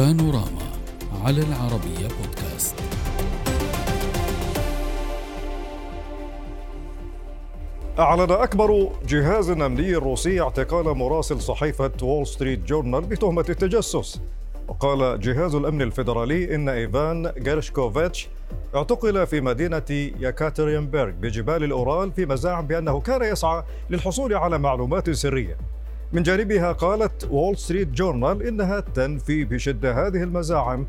بانوراما على العربية بودكاست. أعلن أكبر جهاز أمني روسي اعتقال مراسل صحيفة وول ستريت جورنال بتهمة التجسس. وقال جهاز الأمن الفيدرالي إن إيفان جيرشكوفيتش اعتقل في مدينة يكاترينبرغ بجبال الأورال في مزاعم بأنه كان يسعى للحصول على معلومات سرية. من جانبها قالت وول ستريت جورنال إنها تنفي بشدة هذه المزاعم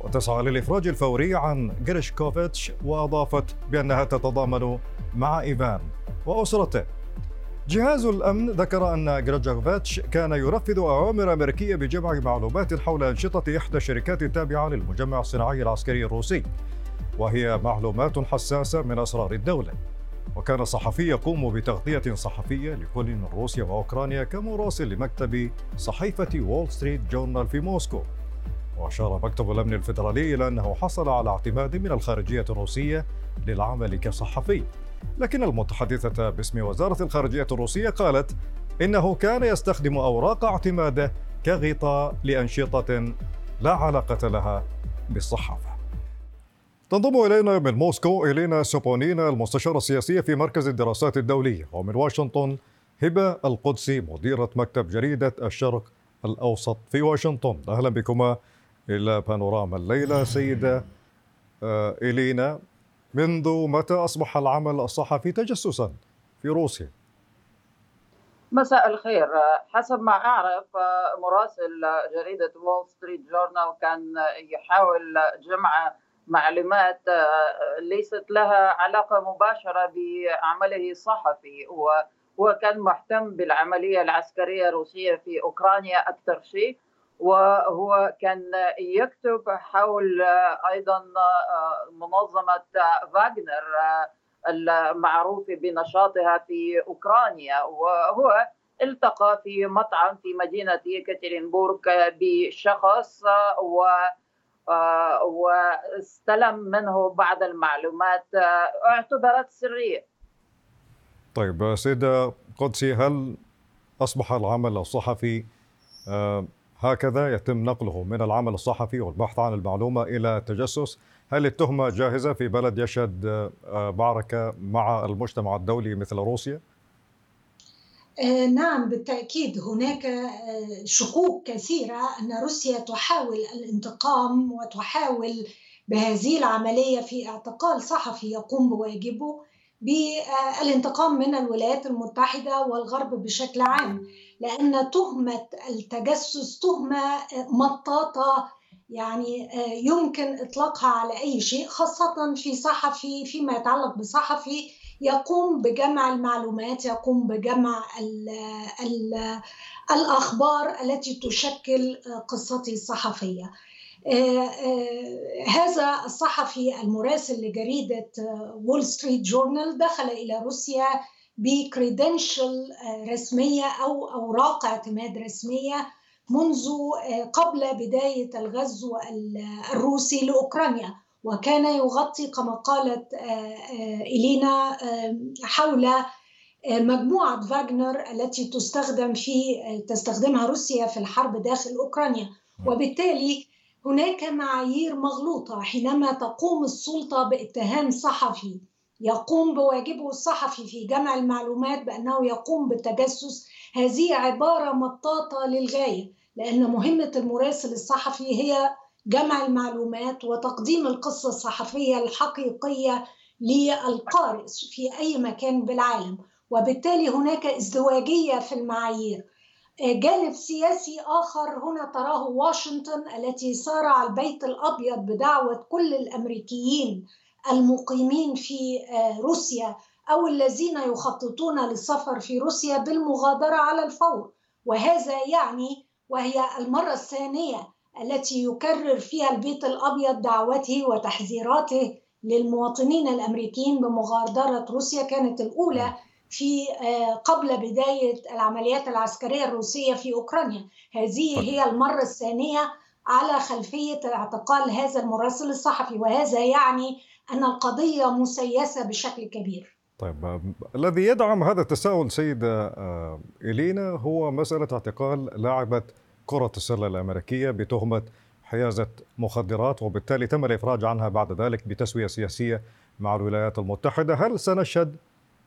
وتسعى للإفراج الفوري عن جيرشكوفيتش وأضافت بأنها تتضامن مع إيفان وأسرته. جهاز الأمن ذكر أن جرجوفيتش كان ينفذ أوامر أمريكية بجمع معلومات حول أنشطة إحدى الشركات التابعة للمجمع الصناعي العسكري الروسي وهي معلومات حساسة من أسرار الدولة. وكان الصحفي يقوم بتغطية صحفية لكل من روسيا وأوكرانيا كمراسل لمكتب صحيفة وول ستريت جورنال في موسكو. وأشار مكتب الأمن الفيدرالي إلى أنه حصل على اعتماد من الخارجية الروسية للعمل كصحفي. لكن المتحدثة باسم وزارة الخارجية الروسية قالت إنه كان يستخدم أوراق اعتماده كغطاء لأنشطة لا علاقة لها بالصحافة. تنضم إلينا من موسكو إلينا سوبونينا المستشارة السياسية في مركز الدراسات الدولية ومن واشنطن هبة القدسي مديرة مكتب جريدة الشرق الأوسط في واشنطن. أهلا بكما إلى بانوراما. الليلة سيدة آه، إلينا. منذ متى أصبح العمل الصحفي تجسسا في روسيا؟ مساء الخير. حسب ما أعرف مراسل جريدة وول ستريت جورنال كان يحاول جمع معلومات ليست لها علاقة مباشرة بعمله الصحفي. هو كان مهتم بالعملية العسكرية الروسية في أوكرانيا أكثر شيء وهو كان يكتب حول أيضا منظمة فاغنر المعروف بنشاطها في أوكرانيا. وهو التقى في مطعم في مدينة يكاترينبورغ بشخص و واستلم منه بعض المعلومات اعتبرت سرية. طيب سيدة قدسي هل أصبح العمل الصحفي هكذا يتم نقله من العمل الصحفي والبحث عن المعلومة إلى التجسس هل التهمة جاهزة في بلد يشهد آه، معركة مع المجتمع الدولي مثل روسيا؟ آه، نعم بالتأكيد هناك آه، شكوك كثيرة أن روسيا تحاول الانتقام وتحاول بهذه العملية في اعتقال صحفي يقوم بواجبه بالانتقام من الولايات المتحدة والغرب بشكل عام لأن تهمة التجسس تهمة مطاطة يعني يمكن إطلاقها على أي شيء خاصة في صحفي فيما يتعلق بصحفي يقوم بجمع المعلومات يقوم بجمع ال ال الأخبار التي تشكل قصته الصحفية. آه، آه، هذا الصحفي المراسل لجريدة وول ستريت جورنال دخل إلى روسيا ب credential رسمية أو أوراق اعتماد رسمية منذ آه، قبل بداية الغزو الروسي لأوكرانيا. وكان يغطي كما قالت إلينا حول مجموعة فاغنر التي تستخدم في تستخدمها روسيا في الحرب داخل أوكرانيا. وبالتالي هناك معايير مغلوطة حينما تقوم السلطة باتهام صحفي. يقوم بواجبه الصحفي في جمع المعلومات بأنه يقوم بالتجسس. هذه عبارة مطاطة للغاية لأن مهمة المراسل الصحفي هي جمع المعلومات وتقديم القصة الصحفية الحقيقية للقارئ في أي مكان بالعالم. وبالتالي هناك ازدواجية في المعايير. جانب سياسي آخر هنا تراه واشنطن التي سارع البيت الأبيض بدعوة كل الأمريكيين المقيمين في آه، روسيا أو الذين يخططون للسفر في روسيا بالمغادرة على الفور. وهذا يعني وهي المرة الثانية التي يكرر فيها البيت الأبيض دعوته وتحذيراته للمواطنين الأمريكيين بمغادرة روسيا كانت الأولى في آه، قبل بداية العمليات العسكرية الروسية في أوكرانيا هذه طيب. هي المرة الثانية على خلفية اعتقال هذا المراسل الصحفي وهذا يعني أن القضية مسيسة بشكل كبير طيب الذي يدعم هذا التساؤل سيدة آه، إلينا هو مسألة اعتقال لاعبة كرة السلة الأمريكية بتهمة حيازة مخدرات وبالتالي تم الإفراج عنها بعد ذلك بتسوية سياسية مع الولايات المتحدة. هل سنشهد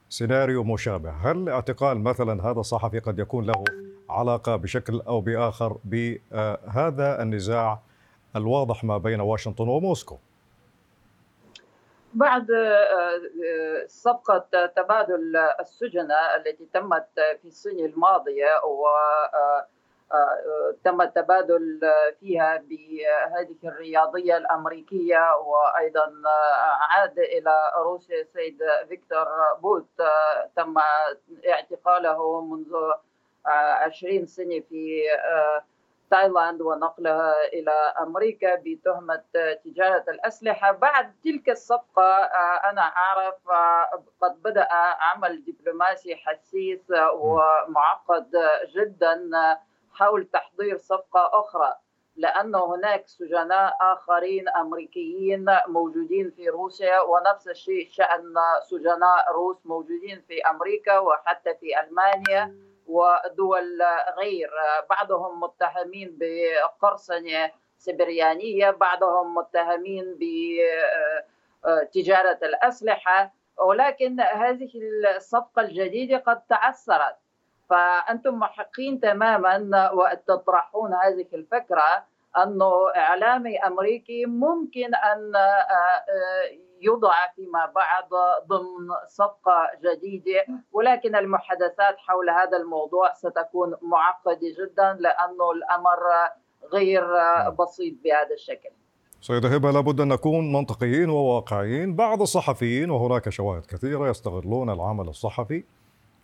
سيناريو مشابه؟ هل اعتقال مثلا هذا الصحفي قد يكون له علاقة بشكل أو بآخر بهذا النزاع الواضح ما بين واشنطن وموسكو؟ بعد آه، صفقة تبادل السجناء التي تمت في السنة الماضية و آه، آه، تم التبادل فيها بهذه الرياضية الأمريكية وأيضا عاد إلى روسيا السيد فيكتور بوت. تم اعتقاله منذ عشرين سنة في تايلاند ونقلها إلى أمريكا بتهمة تجارة الأسلحة. بعد تلك الصفقة أنا أعرف قد بدأ عمل دبلوماسي حسيس ومعقد جدا. حول تحضير صفقة أخرى لأن هناك سجناء آخرين أمريكيين موجودين في روسيا ونفس الشيء شأن سجناء روس موجودين في أمريكا وحتى في ألمانيا ودول غير. بعضهم متهمين بقرصنة سبريانية بعضهم متهمين بتجارة الأسلحة ولكن هذه الصفقة الجديدة قد تعثرت فأنتم محقين تماما وتطرحون هذه الفكرة أنه إعلامي أمريكي ممكن أن يوضع فيما بعد ضمن صفقة جديدة ولكن المحادثات حول هذا الموضوع ستكون معقدة جدا لأنه الأمر غير بسيط بهذا الشكل. سيدة هبة لابد أن نكون منطقيين وواقعيين. بعض الصحفيين وهناك شواهد كثيرة يستغلون العمل الصحفي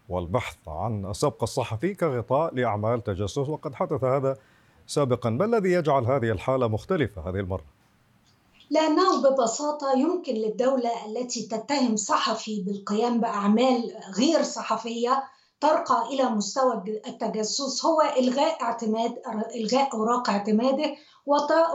والبحث عن السبق الصحفي كغطاء لأعمال تجسس. وقد حدث هذا سابقا. ما الذي يجعل هذه الحالة مختلفة هذه المرة؟ لأنه ببساطة يمكن للدولة التي تتهم صحفي بالقيام بأعمال غير صحفية ترقى إلى مستوى التجسس. هو إلغاء اعتماد إلغاء أوراق اعتماده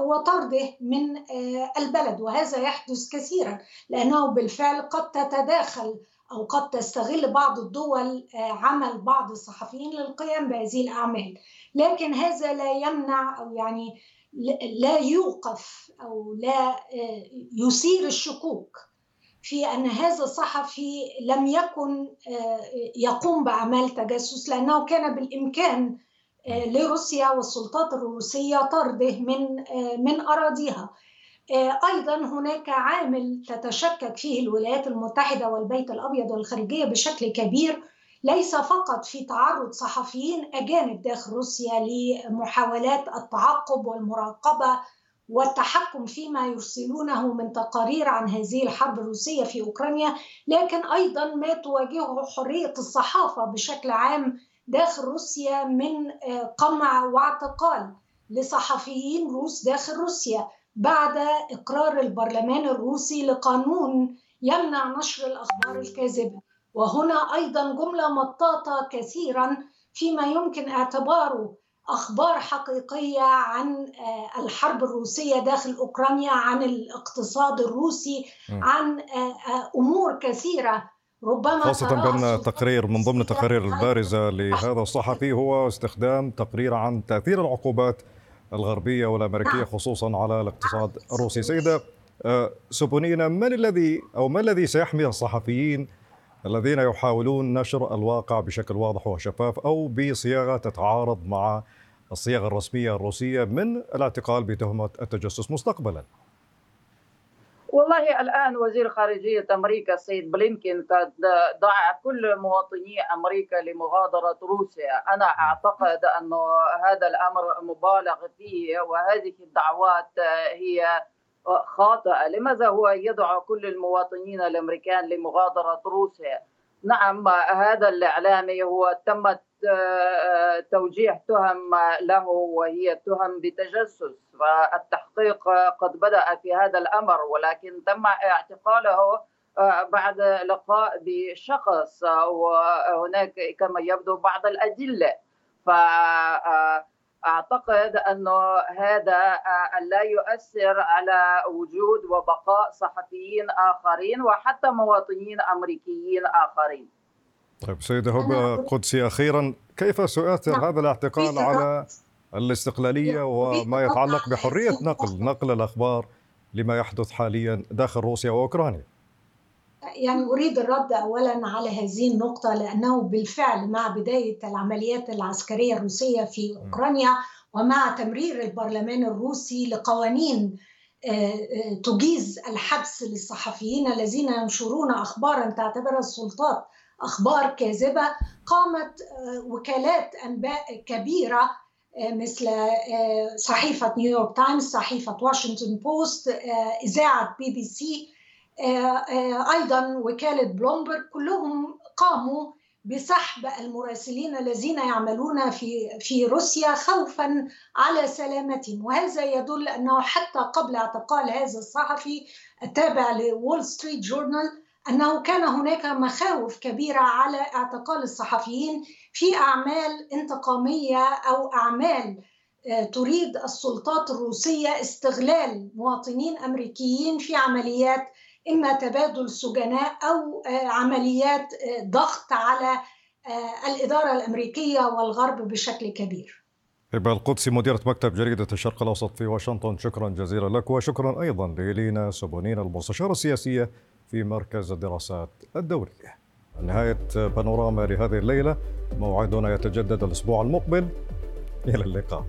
وطرده من آه، البلد. وهذا يحدث كثيرا لأنه بالفعل قد تتداخل أو قد تستغل بعض الدول آه، عمل بعض الصحفيين للقيام بهذه الأعمال. لكن هذا لا يمنع أو يعني لا يوقف أو لا آه، يثير الشكوك في أن هذا الصحفي لم يكن آه، يقوم بأعمال تجسس لأنه كان بالإمكان آه، لروسيا والسلطات الروسية طرده من من أراضيها. أيضا هناك عامل تتشكك فيه الولايات المتحدة والبيت الأبيض والخارجية بشكل كبير ليس فقط في تعرض صحفيين أجانب داخل روسيا لمحاولات التعقب والمراقبة والتحكم فيما يرسلونه من تقارير عن هذه الحرب الروسية في أوكرانيا لكن أيضا ما تواجهه حرية الصحافة بشكل عام داخل روسيا من آه، قمع واعتقال لصحفيين روس داخل روسيا. بعد إقرار البرلمان الروسي لقانون يمنع نشر الأخبار الكاذبة. وهنا أيضا جملة مطاطة كثيرا فيما يمكن اعتباره أخبار حقيقية عن آه، الحرب الروسية داخل أوكرانيا عن الاقتصاد الروسي عن آه، آه، أمور كثيرة. ربما خاصة بأن تقرير من ضمن التقارير البارزة لهذا الصحفي هو استخدام تقرير عن تأثير العقوبات الغربية والأمريكية نعم. خصوصا على الاقتصاد الروسي سيدة سبونينا من الذي أو ما الذي سيحمي الصحفيين الذين يحاولون نشر الواقع بشكل واضح وشفاف أو بصياغة تتعارض مع الصياغة الرسمية الروسية من الاعتقال بتهمة التجسس مستقبلا. والله الآن وزير خارجية أمريكا السيد بلينكين قد دعا كل مواطني أمريكا لمغادرة روسيا، أنا أعتقد انه هذا الأمر مبالغ فيه وهذه الدعوات هي خاطئة. لماذا هو يدعو كل المواطنين الأمريكان لمغادرة روسيا؟ نعم هذا الإعلامي هو تمت آه، توجيه تهم له وهي تهم بتجسس فالتحقيق قد بدأ في هذا الأمر ولكن تم اعتقاله آه، بعد لقاء بشخص وهناك كما يبدو بعض الأدلة ف آه، أعتقد انه هذا آه، لا يؤثر على وجود وبقاء صحفيين آخرين وحتى مواطنين أمريكيين آخرين. طيب سيدة هبة قدسي أخيرا كيف سيؤثر نعم. هذا الاعتقال على الاستقلالية وما يتعلق بحرية نقل نقل الأخبار لما يحدث حاليا داخل روسيا وأوكرانيا يعني أريد الرد أولا على هذه النقطة لأنه بالفعل مع بداية العمليات العسكرية الروسية في أوكرانيا ومع تمرير البرلمان الروسي لقوانين تجيز الحبس للصحفيين الذين ينشرون أخبارا تعتبرها السلطات أخبار كاذبة قامت وكالات أنباء كبيرة مثل صحيفة نيويورك تايمز صحيفة واشنطن بوست إذاعة بي بي سي أيضا وكالة بلومبرج كلهم قاموا بسحب المراسلين الذين يعملون في في روسيا خوفا على سلامتهم. وهذا يدل أنه حتى قبل اعتقال هذا الصحفي التابع لول ستريت جورنال أنه كان هناك مخاوف كبيرة على اعتقال الصحفيين في أعمال انتقامية أو أعمال تريد السلطات الروسية استغلال مواطنين أمريكيين في عمليات إما تبادل سجناء أو عمليات ضغط على الإدارة الأمريكية والغرب بشكل كبير. هبه القدسي مديرة مكتب جريدة الشرق الأوسط في واشنطن شكرا جزيلا لك وشكرا أيضا لإلينا سوبونينا المستشارة السياسية في مركز الدراسات الدولية. نهاية بانوراما لهذه الليلة موعدنا يتجدد الأسبوع المقبل إلى اللقاء.